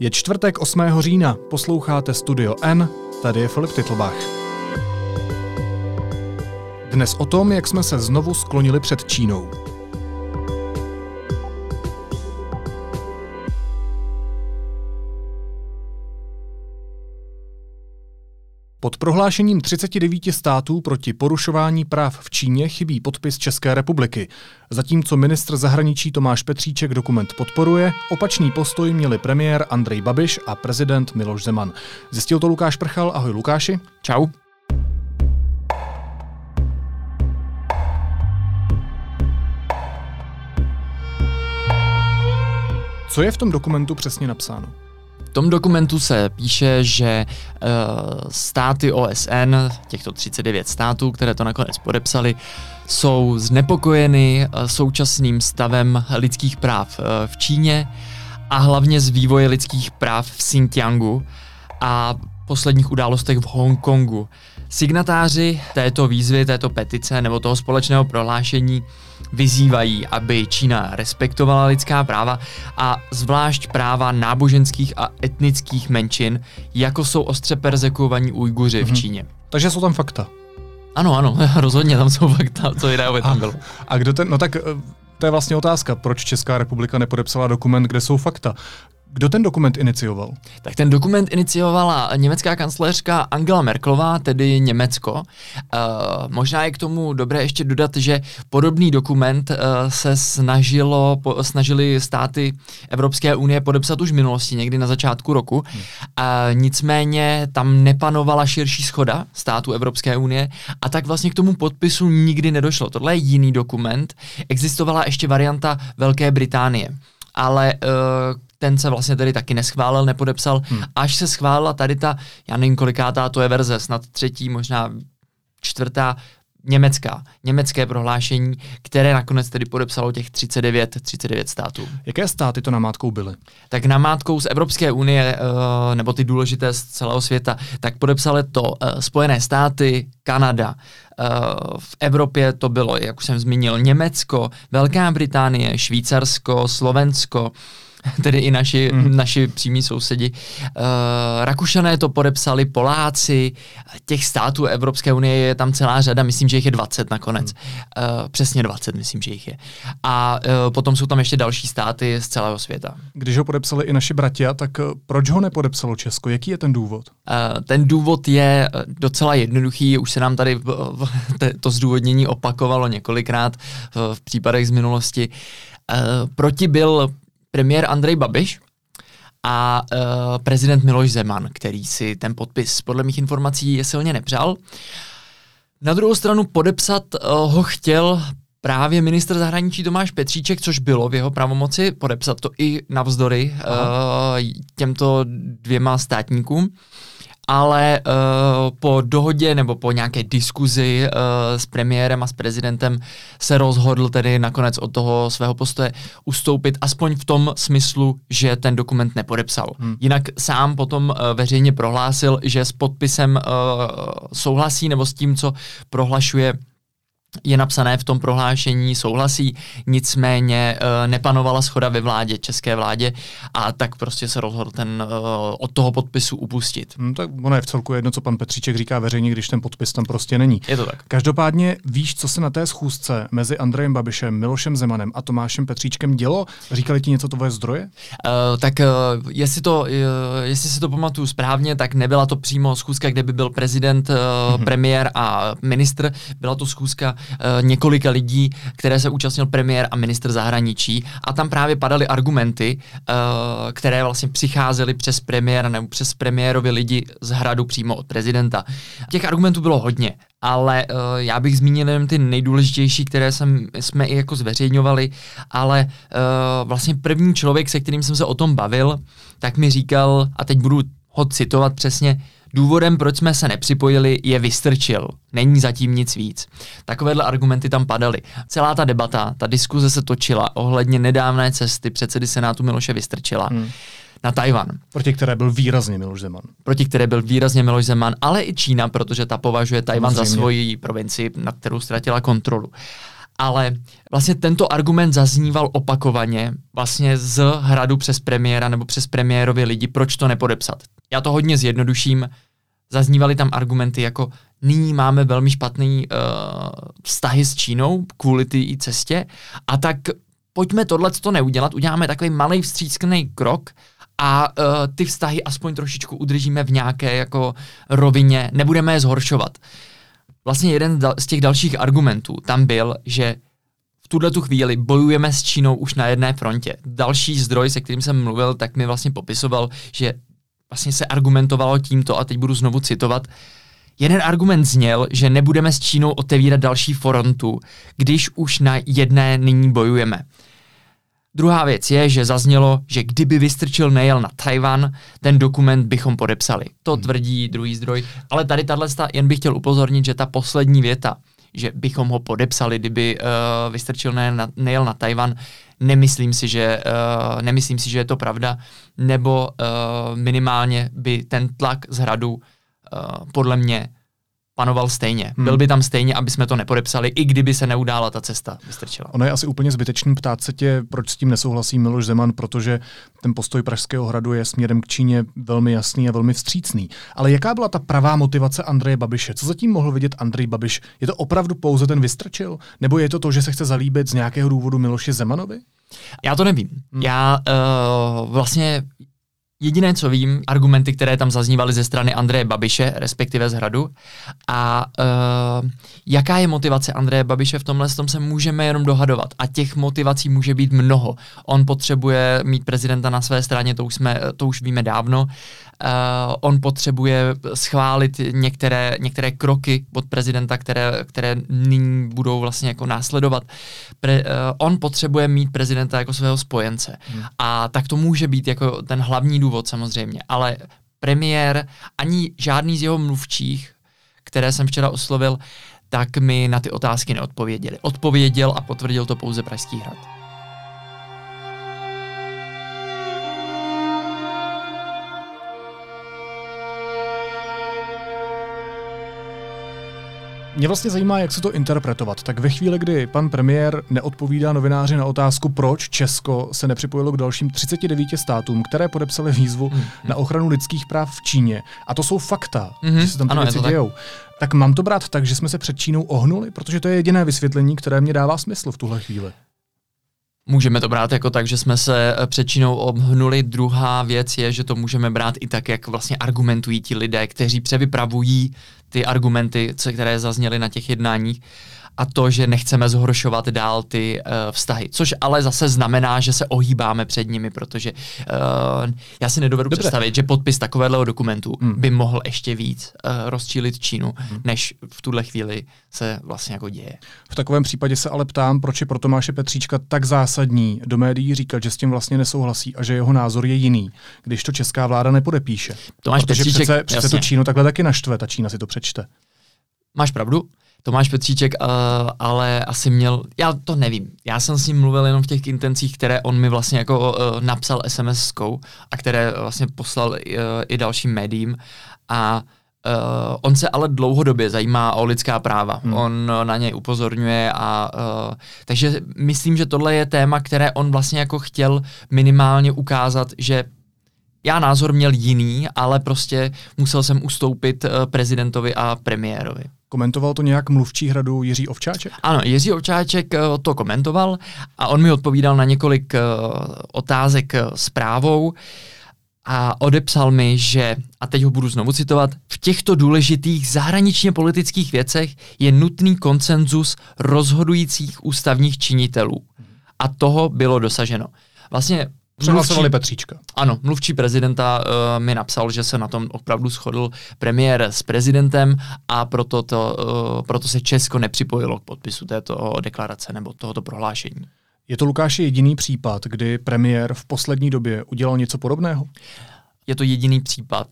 Je čtvrtek 8. října, posloucháte Studio N, tady je Filip Titlbach. Dnes o tom, jak jsme se znovu sklonili před Čínou. Pod prohlášením 39 států proti porušování práv v Číně chybí podpis České republiky. Zatímco ministr zahraničí Tomáš Petříček dokument podporuje, opačný postoj měli premiér Andrej Babiš a prezident Miloš Zeman. Zjistil to Lukáš Prchal. Ahoj Lukáši. Čau. Co je v tom dokumentu přesně napsáno? Tom dokumentu se píše, že uh, státy OSN, těchto 39 států, které to nakonec podepsali, jsou znepokojeny uh, současným stavem lidských práv uh, v Číně a hlavně z vývoje lidských práv v Xinjiangu a posledních událostech v Hongkongu. Signatáři této výzvy, této petice nebo toho společného prohlášení vyzývají, aby Čína respektovala lidská práva a zvlášť práva náboženských a etnických menšin, jako jsou ostře perzekovaní Ujguři v mhm. Číně. Takže jsou tam fakta. Ano, ano, rozhodně tam jsou fakta, co jiného tam bylo. A kdo ten, no tak eh, to je vlastně otázka, proč Česká republika nepodepsala dokument, kde jsou fakta. Kdo ten dokument inicioval? Tak ten dokument iniciovala německá kancléřka Angela Merklová, tedy Německo. Uh, možná je k tomu dobré ještě dodat, že podobný dokument uh, se snažilo, po, snažili státy Evropské unie podepsat už v minulosti, někdy na začátku roku. Hmm. Uh, nicméně tam nepanovala širší schoda států Evropské unie a tak vlastně k tomu podpisu nikdy nedošlo. Tohle je jiný dokument. Existovala ještě varianta Velké Británie ale uh, ten se vlastně tedy taky neschválil, nepodepsal, hmm. až se schválila tady ta, já nevím kolikátá to je verze, snad třetí, možná čtvrtá, německá, německé prohlášení, které nakonec tedy podepsalo těch 39, 39 států. Jaké státy to namátkou byly? Tak namátkou z Evropské unie, eh, nebo ty důležité z celého světa, tak podepsali to eh, Spojené státy, Kanada, eh, v Evropě to bylo, jak už jsem zmínil, Německo, Velká Británie, Švýcarsko, Slovensko, tedy i naši, mm. naši přímí sousedi. Uh, Rakušané to podepsali, Poláci, těch států Evropské unie je tam celá řada, myslím, že jich je 20 nakonec. Mm. Uh, přesně 20, myslím, že jich je. A uh, potom jsou tam ještě další státy z celého světa. Když ho podepsali i naši bratia, tak proč ho nepodepsalo Česko? Jaký je ten důvod? Uh, ten důvod je docela jednoduchý, už se nám tady to zdůvodnění opakovalo několikrát v, v případech z minulosti. Uh, proti byl premiér Andrej Babiš a uh, prezident Miloš Zeman, který si ten podpis podle mých informací je silně nepřál. Na druhou stranu podepsat uh, ho chtěl právě ministr zahraničí Tomáš Petříček, což bylo v jeho pravomoci, podepsat to i navzdory uh, těmto dvěma státníkům ale uh, po dohodě nebo po nějaké diskuzi uh, s premiérem a s prezidentem se rozhodl tedy nakonec od toho svého postoje ustoupit, aspoň v tom smyslu, že ten dokument nepodepsal. Hmm. Jinak sám potom uh, veřejně prohlásil, že s podpisem uh, souhlasí nebo s tím, co prohlašuje je napsané v tom prohlášení, souhlasí, nicméně uh, nepanovala schoda ve vládě, české vládě a tak prostě se rozhodl ten uh, od toho podpisu upustit. Hmm, tak ono je v celku jedno, co pan Petříček říká veřejně, když ten podpis tam prostě není. Je to tak. Každopádně víš, co se na té schůzce mezi Andrejem Babišem, Milošem Zemanem a Tomášem Petříčkem dělo? Říkali ti něco tvoje zdroje? Uh, tak uh, jestli, to, uh, jestli si to pamatuju správně, tak nebyla to přímo schůzka, kde by byl prezident, uh, mm-hmm. premiér a ministr. Byla to schůzka několika lidí, které se účastnil premiér a ministr zahraničí a tam právě padaly argumenty, uh, které vlastně přicházely přes premiéra nebo přes premiérovi lidi z hradu přímo od prezidenta. Těch argumentů bylo hodně, ale uh, já bych zmínil jen ty nejdůležitější, které jsem, jsme i jako zveřejňovali, ale vlastně první člověk, se kterým jsem se o tom bavil, tak mi říkal, a teď budu ho citovat přesně, Důvodem, proč jsme se nepřipojili, je Vystrčil. Není zatím nic víc. Takovéhle argumenty tam padaly. Celá ta debata, ta diskuze se točila ohledně nedávné cesty předsedy Senátu Miloše Vystrčila. Hmm na Tajvan. Proti které byl výrazně Miloš Zeman. Proti které byl výrazně Miloš Zeman, ale i Čína, protože ta považuje Tajvan za svoji provincii, na kterou ztratila kontrolu. ale vlastně tento argument zazníval opakovaně vlastně z hradu přes premiéra nebo přes premiérovi lidi, proč to nepodepsat. Já to hodně zjednoduším, zaznívaly tam argumenty jako nyní máme velmi špatný uh, vztahy s Čínou kvůli té cestě a tak pojďme tohle to neudělat, uděláme takový malý vstřícný krok a uh, ty vztahy aspoň trošičku udržíme v nějaké jako rovině, nebudeme je zhoršovat. Vlastně jeden z těch dalších argumentů tam byl, že v tuhle tu chvíli bojujeme s Čínou už na jedné frontě. Další zdroj, se kterým jsem mluvil, tak mi vlastně popisoval, že vlastně se argumentovalo tímto, a teď budu znovu citovat, Jeden argument zněl, že nebudeme s Čínou otevírat další frontu, když už na jedné nyní bojujeme. Druhá věc je, že zaznělo, že kdyby Vystrčil nejel na Tajvan, ten dokument bychom podepsali. To hmm. tvrdí druhý zdroj. Ale tady tahle, jen bych chtěl upozornit, že ta poslední věta, že bychom ho podepsali, kdyby uh, Vystrčil nejel na, nejel na Tajvan, nemyslím si, že, uh, nemyslím si, že je to pravda, nebo uh, minimálně by ten tlak z hradu uh, podle mě panoval stejně. Hmm. Byl by tam stejně, aby jsme to nepodepsali, i kdyby se neudála ta cesta vystrčila. Ono je asi úplně zbytečný ptát se tě, proč s tím nesouhlasí Miloš Zeman, protože ten postoj Pražského hradu je směrem k Číně velmi jasný a velmi vstřícný. Ale jaká byla ta pravá motivace Andreje Babiše? Co zatím mohl vidět Andrej Babiš? Je to opravdu pouze ten vystrčil? Nebo je to to, že se chce zalíbit z nějakého důvodu Miloši Zemanovi? Já to nevím. Hmm. Já uh, vlastně Jediné, co vím, argumenty, které tam zaznívaly ze strany Andreje Babiše, respektive z Hradu. A uh, jaká je motivace Andreje Babiše v tomhle, tom se můžeme jenom dohadovat. A těch motivací může být mnoho. On potřebuje mít prezidenta na své straně, to už, jsme, to už víme dávno. Uh, on potřebuje schválit některé, některé kroky od prezidenta, které, které nyní budou vlastně jako následovat. Pre, uh, on potřebuje mít prezidenta jako svého spojence. Hmm. A tak to může být jako ten hlavní důvod samozřejmě. Ale premiér ani žádný z jeho mluvčích, které jsem včera oslovil, tak mi na ty otázky neodpověděli. Odpověděl a potvrdil to pouze Pražský hrad. Mě vlastně zajímá, jak se to interpretovat. Tak ve chvíli, kdy pan premiér neodpovídá novináři na otázku, proč Česko se nepřipojilo k dalším 39 státům, které podepsali výzvu mm-hmm. na ochranu lidských práv v Číně, a to jsou fakta, mm-hmm. že se tam ty ano, věci dějou, tak. tak mám to brát tak, že jsme se před Čínou ohnuli, protože to je jediné vysvětlení, které mě dává smysl v tuhle chvíli. Můžeme to brát jako tak, že jsme se eh, před Čínou obhnuli. Druhá věc je, že to můžeme brát i tak, jak vlastně argumentují ti lidé, kteří převypravují ty argumenty, které zazněly na těch jednáních a to, že nechceme zhoršovat dál ty uh, vztahy. Což ale zase znamená, že se ohýbáme před nimi, protože uh, já si nedovedu Dobře. představit, že podpis takového dokumentu hmm. by mohl ještě víc uh, rozčílit Čínu, hmm. než v tuhle chvíli se vlastně jako děje. V takovém případě se ale ptám, proč je pro Tomáše Petříčka tak zásadní do médií říkat, že s tím vlastně nesouhlasí a že jeho názor je jiný, když to česká vláda nepodepíše. Tomáš Protože Petříček, přece, přece tu Čínu takhle taky naštve, ta Čína si to přečte. Máš pravdu, Tomáš Petříček, uh, ale asi měl, já to nevím, já jsem s ním mluvil jenom v těch intencích, které on mi vlastně jako uh, napsal SMS-kou a které vlastně poslal uh, i dalším médiím a Uh, on se ale dlouhodobě zajímá o lidská práva. Hmm. On na něj upozorňuje a uh, takže myslím, že tohle je téma, které on vlastně jako chtěl minimálně ukázat, že já názor měl jiný, ale prostě musel jsem ustoupit uh, prezidentovi a premiérovi. Komentoval to nějak mluvčí hradu Jiří Ovčáček? Ano, Jiří Ovčáček eh, to komentoval a on mi odpovídal na několik uh, otázek zprávou a odepsal mi, že, a teď ho budu znovu citovat, v těchto důležitých zahraničně politických věcech je nutný konsenzus rozhodujících ústavních činitelů. A toho bylo dosaženo. Vlastně Přehlasovali Petříčka. Ano, mluvčí prezidenta uh, mi napsal, že se na tom opravdu shodl premiér s prezidentem a proto, to, uh, proto se Česko nepřipojilo k podpisu této deklarace nebo tohoto prohlášení. Je to Lukáš jediný případ, kdy premiér v poslední době udělal něco podobného? Je to jediný případ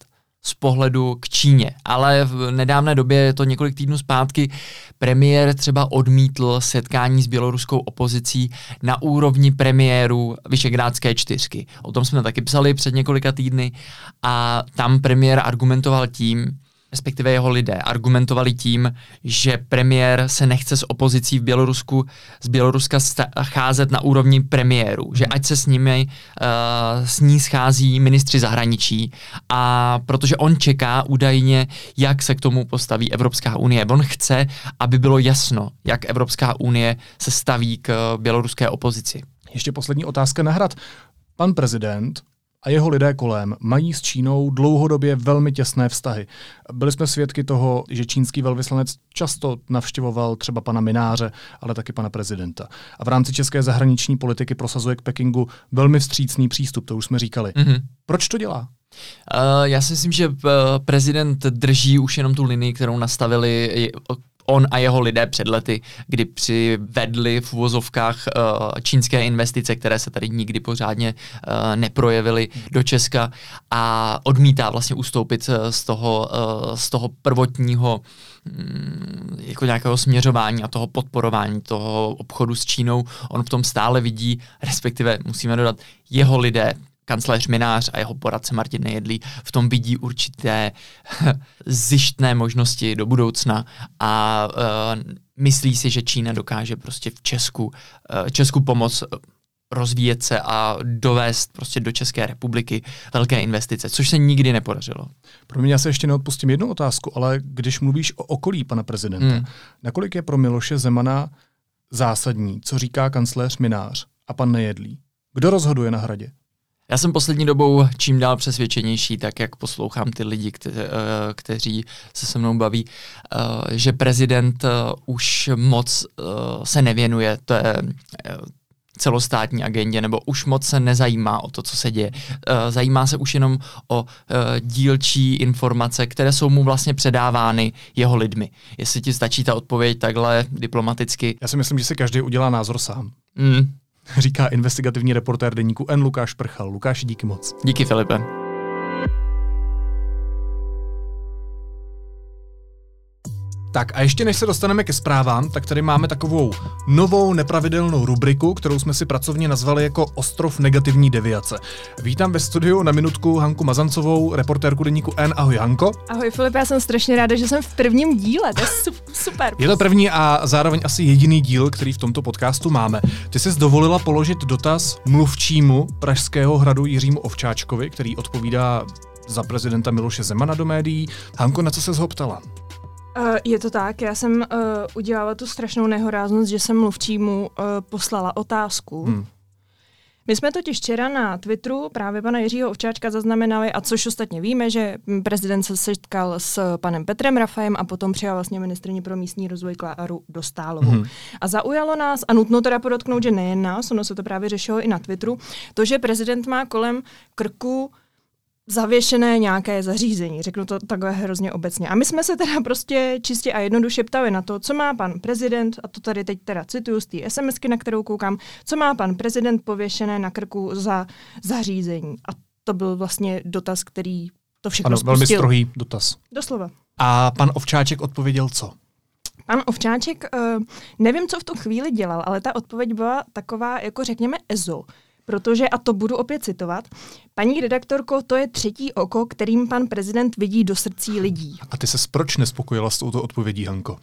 z pohledu k Číně. Ale v nedávné době, je to několik týdnů zpátky, premiér třeba odmítl setkání s běloruskou opozicí na úrovni premiéru Vyšegrádské čtyřky. O tom jsme taky psali před několika týdny a tam premiér argumentoval tím, respektive jeho lidé, argumentovali tím, že premiér se nechce s opozicí v Bělorusku z Běloruska cházet na úrovni premiéru, že ať se s nimi uh, s ní schází ministři zahraničí a protože on čeká údajně, jak se k tomu postaví Evropská unie. On chce, aby bylo jasno, jak Evropská unie se staví k běloruské opozici. Ještě poslední otázka na hrad. Pan prezident a jeho lidé kolem mají s Čínou dlouhodobě velmi těsné vztahy. Byli jsme svědky toho, že čínský velvyslanec často navštěvoval třeba pana Mináře, ale taky pana prezidenta. A v rámci české zahraniční politiky prosazuje k Pekingu velmi vstřícný přístup, to už jsme říkali. Mm-hmm. Proč to dělá? Uh, já si myslím, že uh, prezident drží už jenom tu linii, kterou nastavili on a jeho lidé před lety, kdy přivedli v uvozovkách uh, čínské investice, které se tady nikdy pořádně uh, neprojevily do Česka a odmítá vlastně ustoupit uh, z toho, z toho prvotního um, jako nějakého směřování a toho podporování toho obchodu s Čínou. On v tom stále vidí, respektive musíme dodat, jeho lidé kancléř Minář a jeho poradce Martin Nejedlý v tom vidí určité zjištné možnosti do budoucna a uh, myslí si, že Čína dokáže prostě v Česku, uh, Česku pomoc rozvíjet se a dovést prostě do České republiky velké investice, což se nikdy nepodařilo. Pro mě já se ještě neodpustím jednu otázku, ale když mluvíš o okolí pana prezidenta, hmm. nakolik je pro Miloše Zemana zásadní, co říká kancléř Minář a pan Nejedlý? Kdo rozhoduje na hradě? Já jsem poslední dobou čím dál přesvědčenější, tak jak poslouchám ty lidi, kte, eh, kteří se se mnou baví, eh, že prezident eh, už moc se nevěnuje té celostátní agendě, nebo už moc se nezajímá o to, co se děje. Zajímá se už jenom o dílčí informace, které jsou mu vlastně předávány jeho lidmi. Jestli ti stačí ta odpověď takhle diplomaticky. Já si myslím, že si každý udělá názor sám. Mm, říká investigativní reportér deníku N. Lukáš Prchal. Lukáš, díky moc. Díky, Filipe. Tak a ještě než se dostaneme ke zprávám, tak tady máme takovou novou nepravidelnou rubriku, kterou jsme si pracovně nazvali jako Ostrov negativní deviace. Vítám ve studiu na minutku Hanku Mazancovou, reportérku deníku N. Ahoj Hanko. Ahoj Filip, já jsem strašně ráda, že jsem v prvním díle, to je super. Je to první a zároveň asi jediný díl, který v tomto podcastu máme. Ty jsi dovolila položit dotaz mluvčímu Pražského hradu Jiřímu Ovčáčkovi, který odpovídá za prezidenta Miloše Zemana do médií. Hanko, na co se ho ptala? Uh, je to tak, já jsem uh, udělala tu strašnou nehoráznost, že jsem mluvčímu uh, poslala otázku. Hmm. My jsme totiž včera na Twitteru právě pana Jiřího Ovčáčka zaznamenali, a což ostatně víme, že prezident se setkal s panem Petrem Rafajem a potom přijal vlastně ministrní pro místní rozvoj Kláru Dostálovou. Hmm. A zaujalo nás, a nutno teda podotknout, že nejen nás, ono se to právě řešilo i na Twitteru, to, že prezident má kolem krku zavěšené nějaké zařízení, řeknu to takhle hrozně obecně. A my jsme se teda prostě čistě a jednoduše ptali na to, co má pan prezident, a to tady teď teda cituju z té SMSky, na kterou koukám, co má pan prezident pověšené na krku za zařízení. A to byl vlastně dotaz, který to všechno ano, spustil. velmi strohý dotaz. Doslova. A pan Ovčáček odpověděl co? Pan Ovčáček, uh, nevím, co v tu chvíli dělal, ale ta odpověď byla taková, jako řekněme, EZO. Protože, a to budu opět citovat, paní redaktorko, to je třetí oko, kterým pan prezident vidí do srdcí lidí. A ty se proč nespokojila s touto odpovědí, Hanko?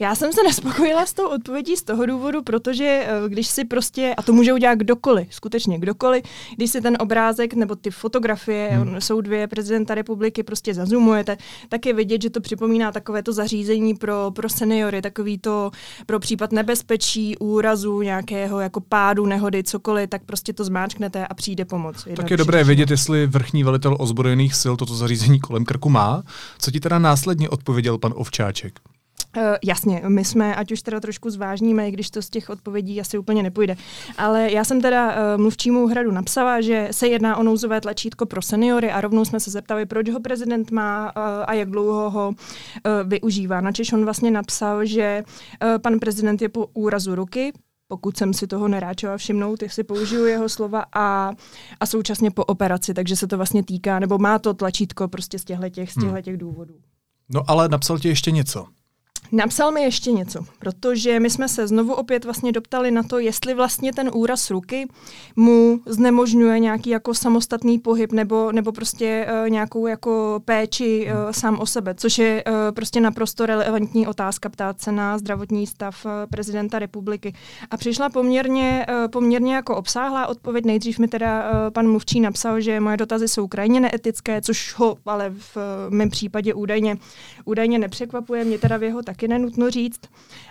Já jsem se nespokojila s tou odpovědí z toho důvodu, protože eh, když si prostě, a to může udělat kdokoliv, skutečně kdokoliv, když si ten obrázek nebo ty fotografie, hmm. jsou dvě prezidenta republiky, prostě zazumujete, tak je vidět, že to připomíná takové to zařízení pro, pro seniory, takový to pro případ nebezpečí, úrazu, nějakého jako pádu, nehody, cokoliv, tak prostě to zmáčknete a přijde pomoc. Tak je dobré vědět, jestli vrchní velitel ozbrojených sil toto zařízení kolem krku má. Co ti teda následně odpověděl pan Ovčáček? Uh, jasně, my jsme, ať už teda trošku zvážníme, i když to z těch odpovědí asi úplně nepůjde. Ale já jsem teda uh, mluvčímu hradu napsala, že se jedná o nouzové tlačítko pro seniory a rovnou jsme se zeptali, proč ho prezident má uh, a jak dlouho ho uh, využívá. Načež on vlastně napsal, že uh, pan prezident je po úrazu ruky, pokud jsem si toho neráčela všimnout, si použiju jeho slova a, a současně po operaci, takže se to vlastně týká, nebo má to tlačítko prostě z těchto těch, z hmm. těchto těch důvodů. No ale napsal ti ještě něco. Napsal mi ještě něco, protože my jsme se znovu opět vlastně doptali na to, jestli vlastně ten úraz ruky mu znemožňuje nějaký jako samostatný pohyb nebo, nebo prostě uh, nějakou jako péči uh, sám o sebe, což je uh, prostě naprosto relevantní otázka ptát se na zdravotní stav uh, prezidenta republiky. A přišla poměrně, uh, poměrně jako obsáhlá odpověď. Nejdřív mi teda uh, pan Mluvčí napsal, že moje dotazy jsou krajně neetické, což ho ale v uh, mém případě údajně, údajně nepřekvapuje. Mě teda v jeho tak taky nenutno říct.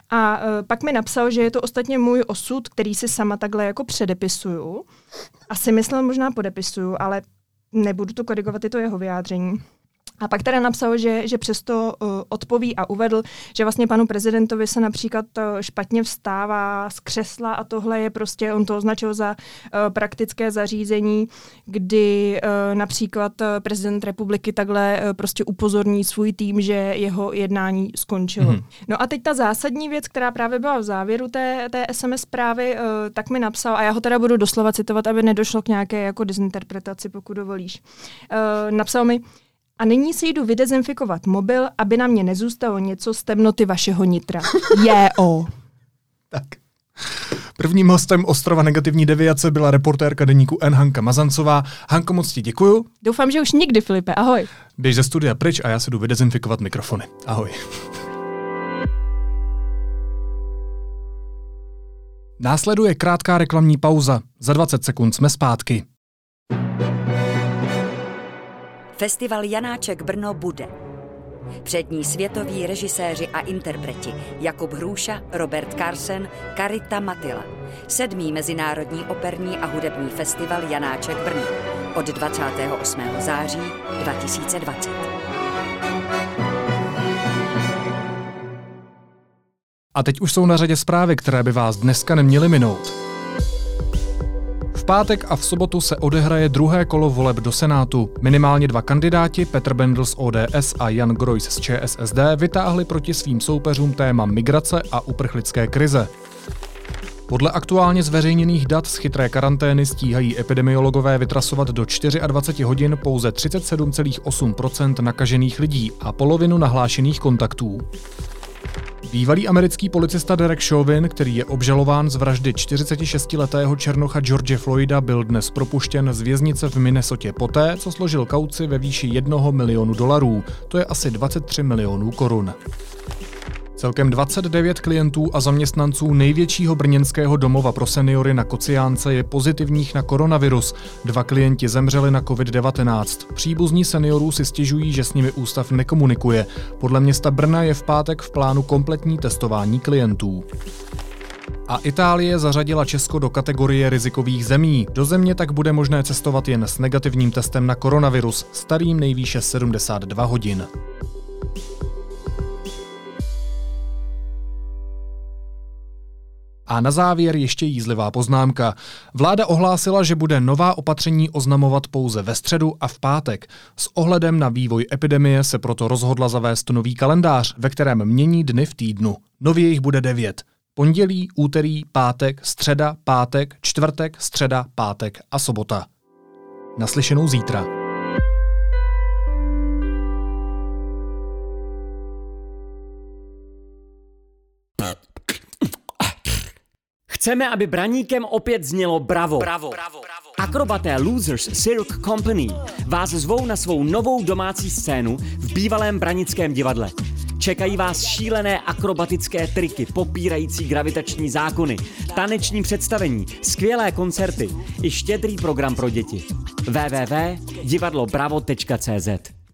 A uh, pak mi napsal, že je to ostatně můj osud, který si sama takhle jako předepisuju. Asi myslel možná podepisuju, ale nebudu to korigovat, je to jeho vyjádření. A pak teda napsal, že, že přesto uh, odpoví a uvedl, že vlastně panu prezidentovi se například uh, špatně vstává z křesla a tohle je prostě, on to označil za uh, praktické zařízení, kdy uh, například uh, prezident republiky takhle uh, prostě upozorní svůj tým, že jeho jednání skončilo. Mm-hmm. No a teď ta zásadní věc, která právě byla v závěru té, té SMS zprávy, uh, tak mi napsal, a já ho teda budu doslova citovat, aby nedošlo k nějaké jako dezinterpretaci, pokud dovolíš. Uh, napsal mi, a nyní si jdu vydezinfikovat mobil, aby na mě nezůstalo něco z temnoty vašeho nitra. Je o. Tak. Prvním hostem Ostrova negativní deviace byla reportérka deníku N. Hanka Mazancová. Hanko, moc ti děkuju. Doufám, že už nikdy, Filipe. Ahoj. Běž ze studia pryč a já si jdu vydezinfikovat mikrofony. Ahoj. Následuje krátká reklamní pauza. Za 20 sekund jsme zpátky. Festival Janáček Brno bude. Přední světoví režiséři a interpreti Jakub Hrůša, Robert Carsen, Karita Matila. Sedmý Mezinárodní operní a hudební festival Janáček Brno od 28. září 2020. A teď už jsou na řadě zprávy, které by vás dneska neměly minout pátek a v sobotu se odehraje druhé kolo voleb do Senátu. Minimálně dva kandidáti, Petr Bendl z ODS a Jan Grojs z ČSSD, vytáhli proti svým soupeřům téma migrace a uprchlické krize. Podle aktuálně zveřejněných dat z chytré karantény stíhají epidemiologové vytrasovat do 24 hodin pouze 37,8% nakažených lidí a polovinu nahlášených kontaktů. Bývalý americký policista Derek Chauvin, který je obžalován z vraždy 46-letého černocha George Floyda, byl dnes propuštěn z věznice v Minnesotě poté, co složil kauci ve výši 1 milionu dolarů, to je asi 23 milionů korun. Celkem 29 klientů a zaměstnanců největšího brněnského domova pro seniory na Kociánce je pozitivních na koronavirus. Dva klienti zemřeli na COVID-19. Příbuzní seniorů si stěžují, že s nimi ústav nekomunikuje. Podle města Brna je v pátek v plánu kompletní testování klientů. A Itálie zařadila Česko do kategorie rizikových zemí. Do země tak bude možné cestovat jen s negativním testem na koronavirus, starým nejvýše 72 hodin. A na závěr ještě jízlivá poznámka. Vláda ohlásila, že bude nová opatření oznamovat pouze ve středu a v pátek. S ohledem na vývoj epidemie se proto rozhodla zavést nový kalendář, ve kterém mění dny v týdnu. Nově jich bude devět. Pondělí, úterý, pátek, středa, pátek, čtvrtek, středa, pátek a sobota. Naslyšenou zítra. Chceme, aby braníkem opět znělo bravo. Bravo. bravo. Akrobaté Losers Cirque Company vás zvou na svou novou domácí scénu v bývalém branickém divadle. Čekají vás šílené akrobatické triky, popírající gravitační zákony, taneční představení, skvělé koncerty i štědrý program pro děti. www.divadlobravo.cz